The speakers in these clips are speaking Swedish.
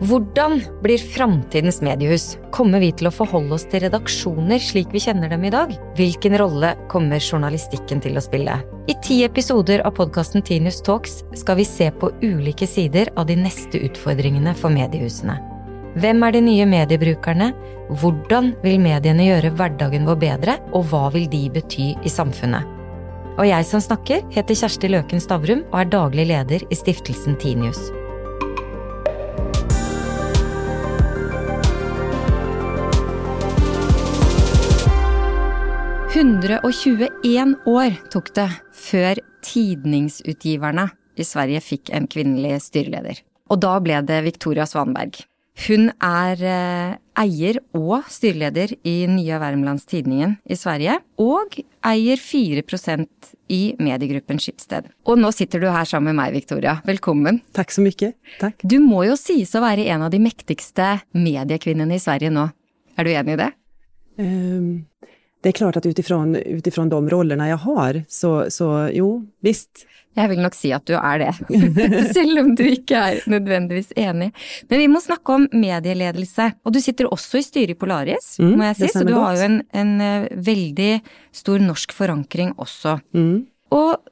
Hvordan blir framtidens mediehus? Kommer vi til å forholde oss til redaksjoner slik vi kjenner dem i dag? Hvilken rolle kommer journalistikken til å spille? I ti episoder av podkasten Tinius Talks skal vi se på ulike sider av de neste utfordringene for mediehusene. Hvem er de nye mediebrukerne? Hvordan vil mediene gjøre hverdagen vår bedre, og hva vil de bety i samfunnet? Og jeg som snakker, heter Kjersti Løken Stavrum og er daglig leder i stiftelsen Tinius. 121 år tok det før tidningsutgiverne i Sverige fikk en kvinnelig styreleder. Og da ble det Victoria Svanberg. Hun er eh, eier og styreleder i Nya Värmlandstidningen i Sverige, og eier 4% i mediegruppen Schibsted. Og nå sitter du her sammen med meg, Victoria. Velkommen. Takk så mye. Takk. Du må jo sies å være en av de mektigste mediekvinnene i Sverige nå. Er du enig i det? Um, det är klart att utifrån, utifrån de rollerna jag har, så, så jo, visst. Jeg vil nok si at du er det, selv om du ikke er nødvendigvis enig. Men vi må snakke om medieledelse. Og du sitter også i styret i Polaris, mm, må jeg si, så du har jo en, en, eh, veldig stor norsk forankring også. Mm. Og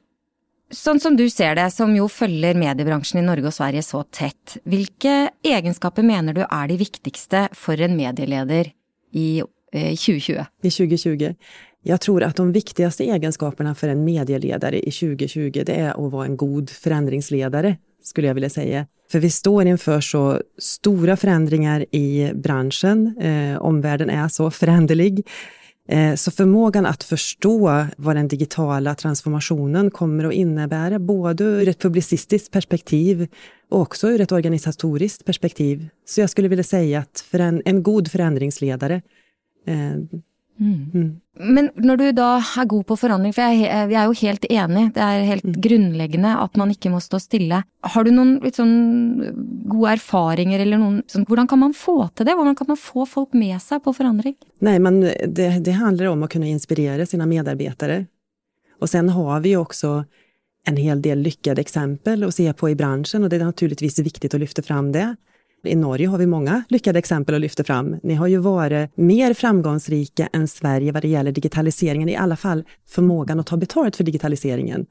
sånn som du ser det, som jo følger mediebransjen i Norge og Sverige så tett, hvilke egenskaper mener du er de viktigste for en medieleder i Eh, 2020? I 2020. Jag tror att de viktigaste egenskaperna för en medieledare i 2020, det är att vara en god förändringsledare, skulle jag vilja säga. För vi står inför så stora förändringar i branschen. Eh, omvärlden är så föränderlig. Eh, så förmågan att förstå vad den digitala transformationen kommer att innebära, både ur ett publicistiskt perspektiv och också ur ett organisatoriskt perspektiv. Så jag skulle vilja säga att för en, en god förändringsledare Mm. Mm. Men når du da er god på forandring, for jeg, jeg, er jo helt enig, det er helt mm. grunnleggende at man ikke må stå stille. Har du noen litt sånn gode erfaringer eller noen sånn, Hvordan kan man få til det? Hvordan kan man få folk med seg på forandring? Nej, men det, det handlar om att kunna inspirera sina medarbetare. Och sen har vi ju också en hel del lyckade exempel att se på i branschen och det är naturligtvis viktigt att lyfta fram det. I Norge har vi många lyckade exempel att lyfta fram. Ni har ju varit mer framgångsrika än Sverige vad det gäller digitaliseringen, i alla fall förmågan att ta betalt för digitaliseringen.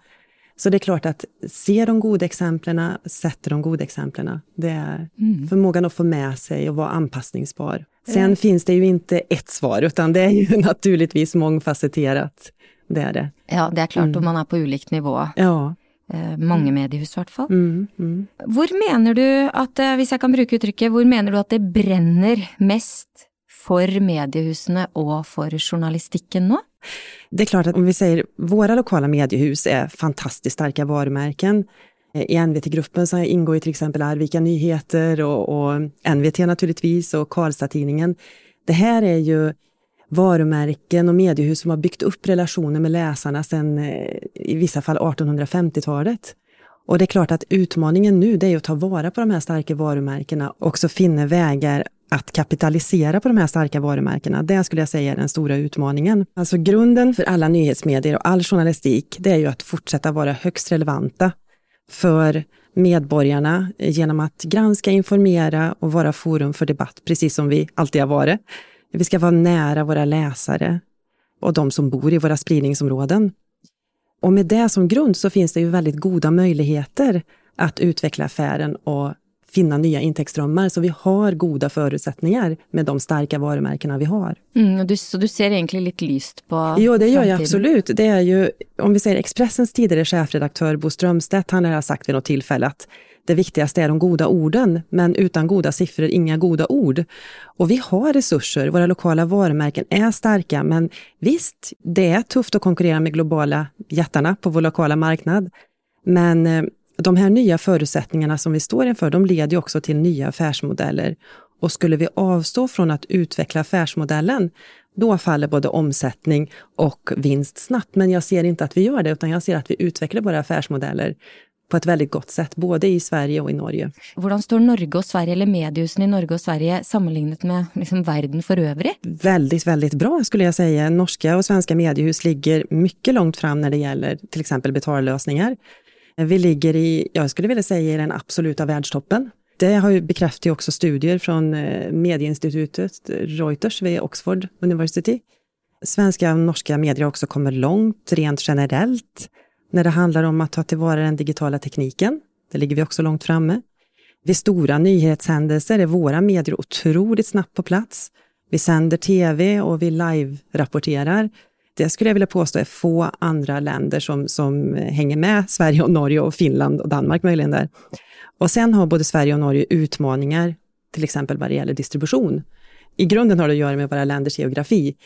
Så det är klart att se de goda exemplen, sätta de goda exemplen. Det är mm. förmågan att få med sig och vara anpassningsbar. Sen mm. finns det ju inte ett svar, utan det är ju naturligtvis mångfacetterat. Det är det. Ja, det är klart, mm. och man är på olika nivå. Ja. Eh, mange mm. mediehus, i hvert fall. Mm, mm. Hvor mener du at, eh, hvis jeg kan bruke uttrykket, hvor mener du at det brenner mest for mediehusene og for journalistikken nå? Det är klart att om vi säger våra lokala mediehus är fantastiskt starka varumärken. Eh, I NVT-gruppen så ingår ju till exempel Arvika Nyheter och, och NVT naturligtvis och Karlstad-Tidningen. Det här är ju varumärken och mediehus som har byggt upp relationer med läsarna sedan eh, i vissa fall 1850-talet. Och det är klart att utmaningen nu det är att ta vara på de här starka varumärkena och också finna vägar att kapitalisera på de här starka varumärkena. Det skulle jag säga är den stora utmaningen. Alltså grunden för alla nyhetsmedier och all journalistik, det är ju att fortsätta vara högst relevanta för medborgarna genom att granska, informera och vara forum för debatt, precis som vi alltid har varit. Vi ska vara nära våra läsare och de som bor i våra spridningsområden. Och med det som grund så finns det ju väldigt goda möjligheter att utveckla affären och finna nya intäktsströmmar. Så vi har goda förutsättningar med de starka varumärkena vi har. Mm, du, så du ser egentligen lite lyst på Jo, det gör jag absolut. Det är ju, om vi säger Expressens tidigare chefredaktör Bo Strömstedt, han har sagt vid något tillfälle att det viktigaste är de goda orden, men utan goda siffror inga goda ord. Och vi har resurser, våra lokala varumärken är starka, men visst, det är tufft att konkurrera med globala jättarna på vår lokala marknad. Men eh, de här nya förutsättningarna som vi står inför, de leder också till nya affärsmodeller. Och skulle vi avstå från att utveckla affärsmodellen, då faller både omsättning och vinst snabbt. Men jag ser inte att vi gör det, utan jag ser att vi utvecklar våra affärsmodeller på ett väldigt gott sätt, både i Sverige och i Norge. Hur står Norge och Sverige, eller mediehusen i Norge och Sverige, sammanlignat med liksom världen för övrigt? Väldigt, väldigt bra skulle jag säga. Norska och svenska mediehus ligger mycket långt fram när det gäller till exempel betallösningar. Vi ligger i, jag skulle vilja säga, i den absoluta världstoppen. Det har ju bekräftat också studier från eh, medieinstitutet Reuters vid Oxford University. Svenska och norska medier har också kommit långt rent generellt när det handlar om att ta tillvara den digitala tekniken. Där ligger vi också långt framme. Vid stora nyhetshändelser är våra medier otroligt snabbt på plats. Vi sänder tv och vi live-rapporterar. Det skulle jag vilja påstå är få andra länder som, som hänger med Sverige och Norge och Finland och Danmark möjligen där. Och sen har både Sverige och Norge utmaningar, till exempel vad det gäller distribution. I grunden har det att göra med våra länders geografi.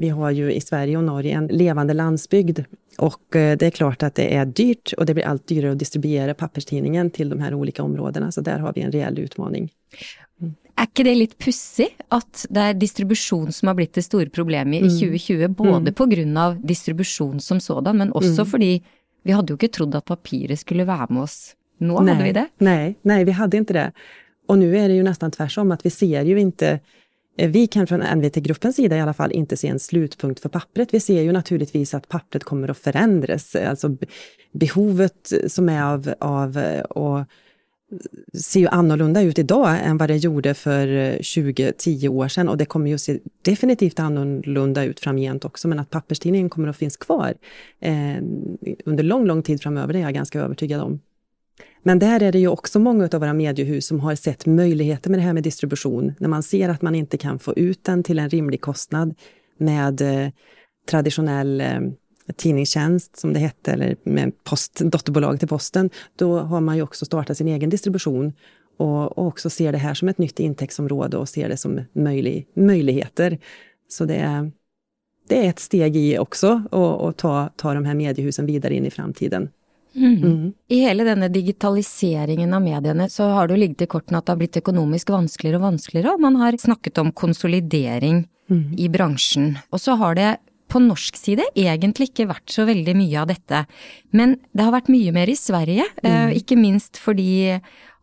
Vi har ju i Sverige och Norge en levande landsbygd och eh, det är klart att det är dyrt och det blir allt dyrare att distribuera papperstidningen till de här olika områdena, så där har vi en reell utmaning. Mm. Är inte det lite pussigt att det är distribution som har blivit det stora problemet mm. i 2020, både mm. på grund av distribution som sådan, men också mm. för att vi hade ju inte trott att papiret skulle vara med oss. Nu hade vi det. Nej, nej, vi hade inte det. Och nu är det ju nästan tvärtom, att vi ser ju inte Eh, vi kan från NVT-gruppens sida i alla fall inte se en slutpunkt för pappret. Vi ser ju naturligtvis att pappret kommer att förändras. Alltså behovet som är av, av eh, och ser ju annorlunda ut idag än vad det gjorde för eh, 20-10 år sedan och det kommer ju se definitivt annorlunda ut framgent också, men att papperstidningen kommer att finnas kvar eh, under lång, lång tid framöver, det är jag ganska övertygad om. Men där är det ju också många av våra mediehus som har sett möjligheter med det här med distribution. När man ser att man inte kan få ut den till en rimlig kostnad med eh, traditionell eh, tidningstjänst, som det hette, eller med post, dotterbolag till posten, då har man ju också startat sin egen distribution och, och också ser det här som ett nytt intäktsområde och ser det som möjlig, möjligheter. Så det är, det är ett steg i också att ta, ta de här mediehusen vidare in i framtiden. Mm. Mm. I hele denne digitaliseringen av mediene så har det jo ligget i kortene at det har blitt økonomisk vanskeligere og vanskeligere, og man har snakket om konsolidering mm. i bransjen. Og så har det på norsk side egentlig ikke vært så veldig mye av dette. Men det har vært mye mer i Sverige, eh, mm. ikke minst fordi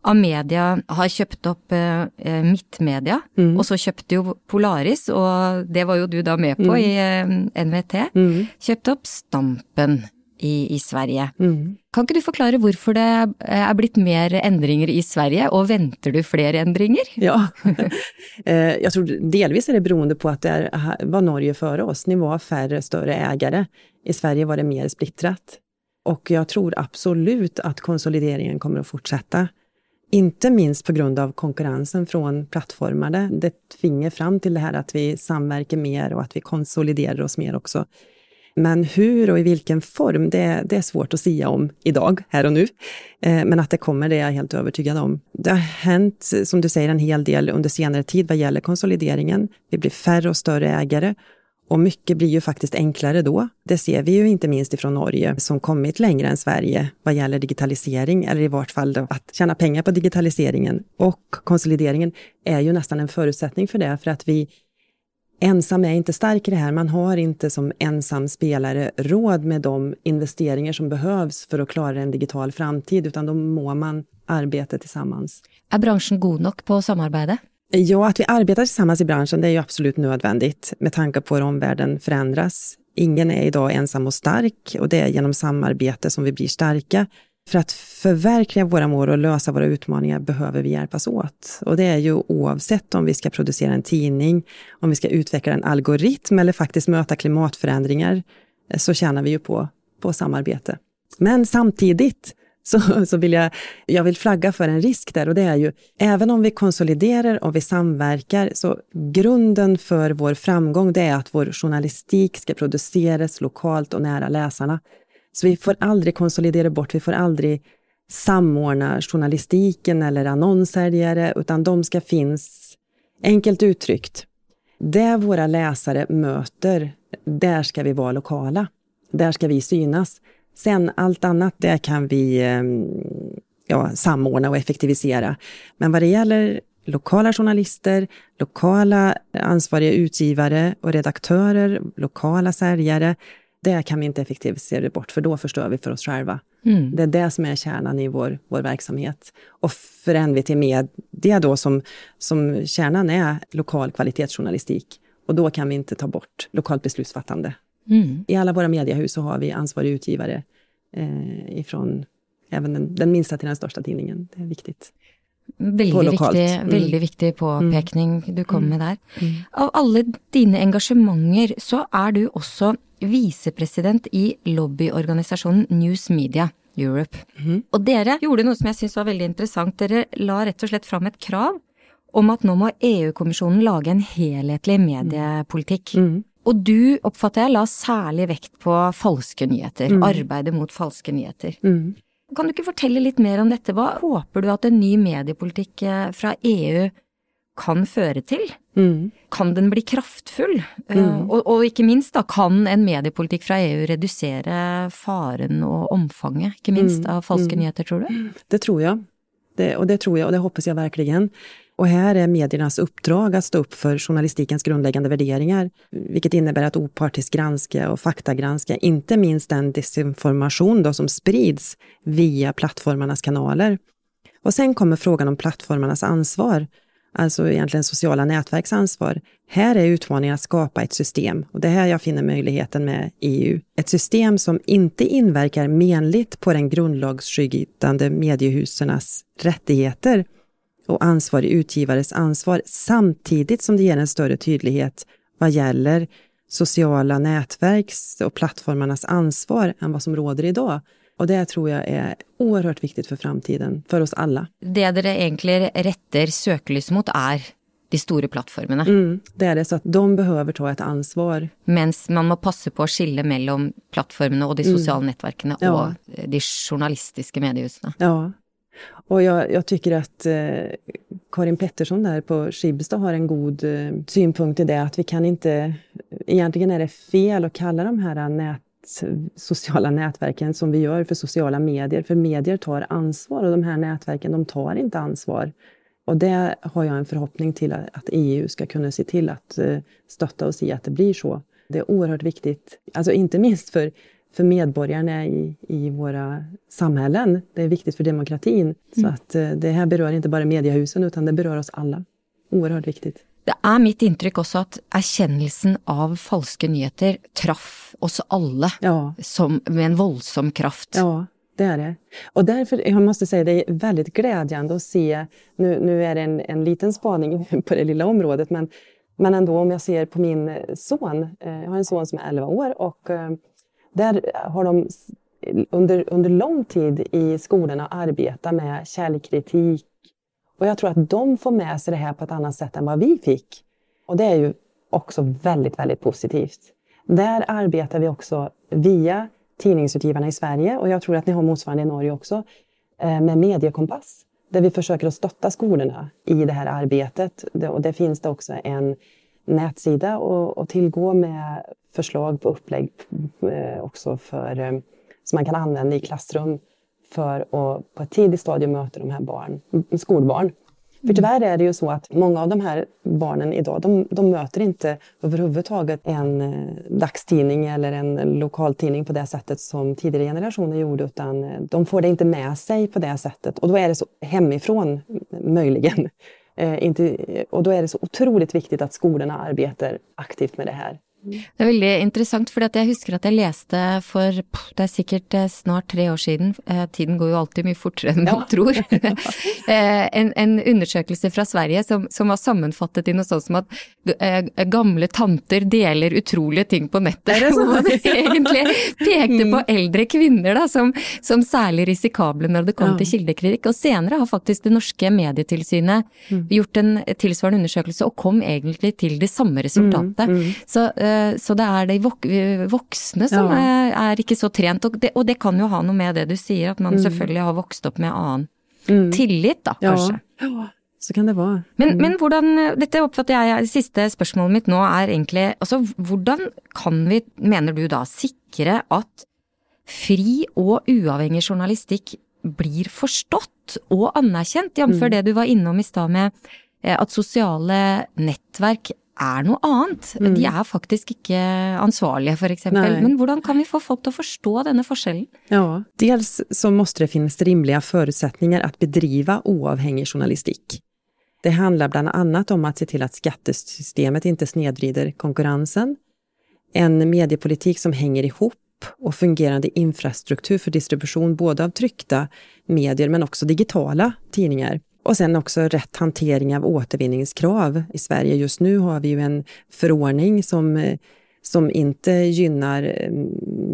Amedia har kjøpt opp eh, eh, Midtmedia, mm. og så kjøpte jo Polaris, og det var jo du da med på mm. i eh, NVT, mm. kjøpte opp Stampen i, i Sverige. Mm. Kan ikke du forklare hvorfor det er blitt mer endringer i Sverige, och väntar du fler ändringar? Ja, eh, jag tror delvis är det beroende på att det var Norge före oss. Ni var färre större ägare. I Sverige var det mer splittrat. Och jag tror absolut att konsolideringen kommer att fortsätta. Inte minst på grund av konkurrensen från plattformar. Det tvingar fram till det här att vi samverkar mer och att vi konsoliderar oss mer också. Men hur och i vilken form, det, det är svårt att säga om idag, här och nu. Eh, men att det kommer, det är jag helt övertygad om. Det har hänt, som du säger, en hel del under senare tid vad gäller konsolideringen. Vi blir färre och större ägare och mycket blir ju faktiskt enklare då. Det ser vi ju inte minst ifrån Norge som kommit längre än Sverige vad gäller digitalisering, eller i vart fall att tjäna pengar på digitaliseringen. Och konsolideringen är ju nästan en förutsättning för det, för att vi ensam är inte stark i det här. Man har inte som ensam spelare råd med de investeringar som behövs för att klara en digital framtid, utan då må man arbeta tillsammans. Är branschen god nog på samarbete? Ja, att vi arbetar tillsammans i branschen, det är ju absolut nödvändigt med tanke på hur omvärlden förändras. Ingen är idag ensam och stark och det är genom samarbete som vi blir starka. För att förverkliga våra mål och lösa våra utmaningar behöver vi hjälpas åt. Och det är ju oavsett om vi ska producera en tidning, om vi ska utveckla en algoritm eller faktiskt möta klimatförändringar, eh, så tjänar vi ju på, på samarbete. Men samtidigt så, så vill jag, jag vill flagga för en risk där och det är ju, även om vi konsoliderar och vi samverkar, så grunden för vår framgång det är att vår journalistik ska produceras lokalt och nära läsarna. Så vi får aldrig konsolidera bort, vi får aldrig samordna journalistiken eller annonssäljare, utan de ska finnas, enkelt uttryckt, där våra läsare möter, där ska vi vara lokala. Där ska vi synas. Sen allt annat, det kan vi eh, ja, samordna och effektivisera. Men vad det gäller lokala journalister, lokala ansvariga utgivare och redaktörer, lokala säljare, det kan vi inte effektivisera bort, för då förstör vi för oss själva. Mm. Det är det som är kärnan i vår, vår verksamhet. Och för NVT Media då som, som kärnan är lokal kvalitetsjournalistik. Och då kan vi inte ta bort lokalt beslutsfattande. Mm. I alla våra mediehus så har vi ansvarig utgivare eh, ifrån även den, den minsta till den största tidningen. Det är viktigt. Veldig viktig, mm. veldig viktig påpekning du kom mm. med der. Mm. Av alle dine engasjementer så er du også visepresident i lobbyorganisasjonen News Media Europe. Mm. Og dere gjorde noe som jeg syns var veldig interessant. Dere la rett og slett fram et krav om at nå må EU-kommisjonen lage en helhetlig mediepolitikk. Mm. Og du, oppfatter jeg, la særlig vekt på falske nyheter. Mm. Arbeidet mot falske nyheter. Mm. Kan du ikke fortelle litt mer om dette? Hva håper du at en ny mediepolitikk eh, fra EU kan føre til? Mm. Kan den bli kraftfull? Eh, mm. Og, og, ikke minst, da, kan en mediepolitikk fra EU redusere faren og omfanget, ikke minst, mm. av falske mm. nyheter, tror du? Det tror jeg. Det, og det tror jeg, og det håper jeg virkelig. Och här är mediernas uppdrag att stå upp för journalistikens grundläggande värderingar, vilket innebär att opartiskt granska och faktagranska, inte minst den desinformation då som sprids via plattformarnas kanaler. Och sen kommer frågan om plattformarnas ansvar, alltså egentligen sociala nätverks ansvar. Här är utmaningen att skapa ett system, och det är här jag finner möjligheten med EU. Ett system som inte inverkar menligt på den grundlagsskyddande mediehusernas rättigheter, och ansvarig utgivares ansvar samtidigt som det ger en större tydlighet vad gäller sociala nätverks och plattformarnas ansvar än vad som råder idag. Och det tror jag är oerhört viktigt för framtiden, för oss alla. Det dere egentligen rätter sökelyset mot är de stora plattformarna. Mm, det är det, så att de behöver ta ett ansvar. Men man måste passa på att skilja mellan plattformarna och de sociala mm. nätverken ja. och de journalistiska mediehusen. Ja, och jag, jag tycker att eh, Karin Pettersson där på Skibstad har en god eh, synpunkt i det att vi kan inte... Egentligen är det fel att kalla de här nät, sociala nätverken som vi gör för sociala medier, för medier tar ansvar och de här nätverken de tar inte ansvar. Och det har jag en förhoppning till att EU ska kunna se till att eh, stötta oss i att det blir så. Det är oerhört viktigt, alltså inte minst för för medborgarna i, i våra samhällen. Det är viktigt för demokratin. Mm. Så att eh, det här berör inte bara mediehusen utan det berör oss alla. Oerhört viktigt. Det är mitt intryck också att erkännelsen av falska nyheter träff oss alla ja. som, med en våldsam kraft. Ja, det är det. Och därför, jag måste säga, det är väldigt glädjande att se, nu, nu är det en, en liten spaning på det lilla området, men, men ändå om jag ser på min son, eh, jag har en son som är 11 år och eh, där har de under, under lång tid i skolorna arbetat med källkritik. Och jag tror att de får med sig det här på ett annat sätt än vad vi fick. Och det är ju också väldigt, väldigt positivt. Där arbetar vi också via tidningsutgivarna i Sverige och jag tror att ni har motsvarande i Norge också, eh, med Mediekompass. Där vi försöker att stötta skolorna i det här arbetet. Och det finns det också en nätsida att tillgå med förslag på upplägg eh, också för, eh, som man kan använda i klassrum för att på ett tidigt stadium möta de här barn, skolbarn. För mm. tyvärr är det ju så att många av de här barnen idag, de, de möter inte överhuvudtaget en eh, dagstidning eller en lokaltidning på det sättet som tidigare generationer gjorde, utan de får det inte med sig på det sättet. Och då är det så hemifrån, möjligen. Eh, inte, och då är det så otroligt viktigt att skolorna arbetar aktivt med det här. Det är väldigt intressant, för jag husker att jag läste för, det är säkert eh, snart tre år sedan, eh, tiden går ju alltid mycket fortare än man ja. tror, eh, en, en undersökelse från Sverige som, som var sammanfattat i något sånt som att gamla tanter delar otroliga ting på nätet. Det som egentligen pekte på mm. äldre kvinnor då, som, som särskilt risikabla när det kom ja. till kildekritik. Och senare har faktiskt det norska medietillsynet mm. gjort en tillsvarande undersökelse och kom egentligen till det resultatet. Mm. Mm. Så så det är de voksne som ja. er, er, ikke så trent. Og det, og det, kan ju ha något med det du säger, att man mm. selvfølgelig har vokst upp med annen mm. tillit, da, kanskje. Ja. Så kan det vara. Men, mm. men hvordan, dette oppfatter jeg, det siste spørsmålet mitt nå er egentlig altså hvordan kan vi, mener du da, sikre at fri og uavhengig journalistikk blir forstått og anerkjent, jf. Mm. det du var innom i stad med eh, at sosiale nettverk är något annat. Mm. De är faktiskt inte ansvariga för exempel. Men hur kan vi få folk att förstå denna skillnaden? Ja, dels så måste det finnas rimliga förutsättningar att bedriva oavhängig journalistik. Det handlar bland annat om att se till att skattesystemet inte snedvrider konkurrensen, en mediepolitik som hänger ihop och fungerande infrastruktur för distribution både av tryckta medier men också digitala tidningar och sen också rätt hantering av återvinningskrav. I Sverige just nu har vi ju en förordning som, som inte gynnar eh,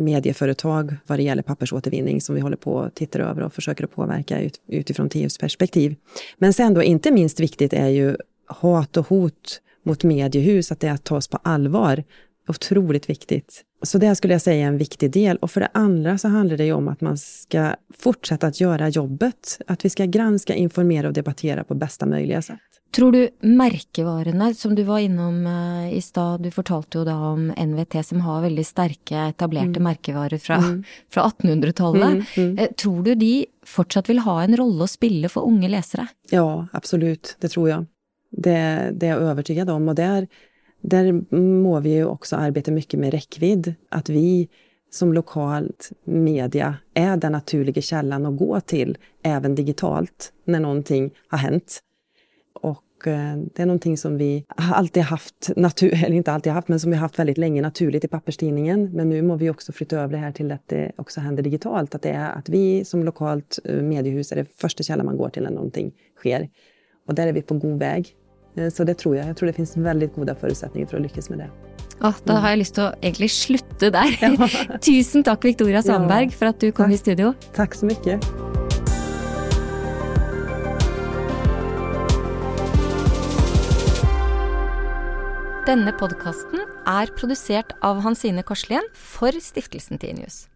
medieföretag vad det gäller pappersåtervinning som vi håller på att titta över och försöker att påverka ut, utifrån TUs perspektiv. Men sen då inte minst viktigt är ju hat och hot mot mediehus, att det tas på allvar. Otroligt viktigt. Så det skulle jag säga är en viktig del. Och för det andra så handlar det ju om att man ska fortsätta att göra jobbet. Att vi ska granska, informera och debattera på bästa möjliga sätt. Tror du merkevarene, som du var innom uh, i stad, du fortalte jo da om NVT som har veldig sterke etablerte mm. merkevarer fra, mm. fra 1800-tallet. Mm, mm. uh, tror du de fortsatt vil ha en rolle å spille for unge lesere? Ja, absolut. Det tror jag. Det, det är jag övertygad om. Och där, där må vi ju också arbeta mycket med räckvidd. Att vi som lokalt media är den naturliga källan att gå till, även digitalt, när någonting har hänt. Och eh, det är någonting som vi alltid haft, natur, eller inte alltid haft, men som vi haft väldigt länge naturligt i papperstidningen. Men nu må vi också flytta över det här till att det också händer digitalt. Att det är att vi som lokalt eh, mediehus är det första källan man går till när någonting sker. Och där är vi på god väg. Eh, så det tror jag. Jag tror det finns väldigt goda förutsättningar för att lyckas med det. Oh, da har jag lust att egentlig slutte der. Ja. Tusen tack Victoria Sandberg ja. för att du kom tack. i studio. Tack så mycket. Denne podkasten er produsert av Hansine Korslien for Stiftelsen Tinius.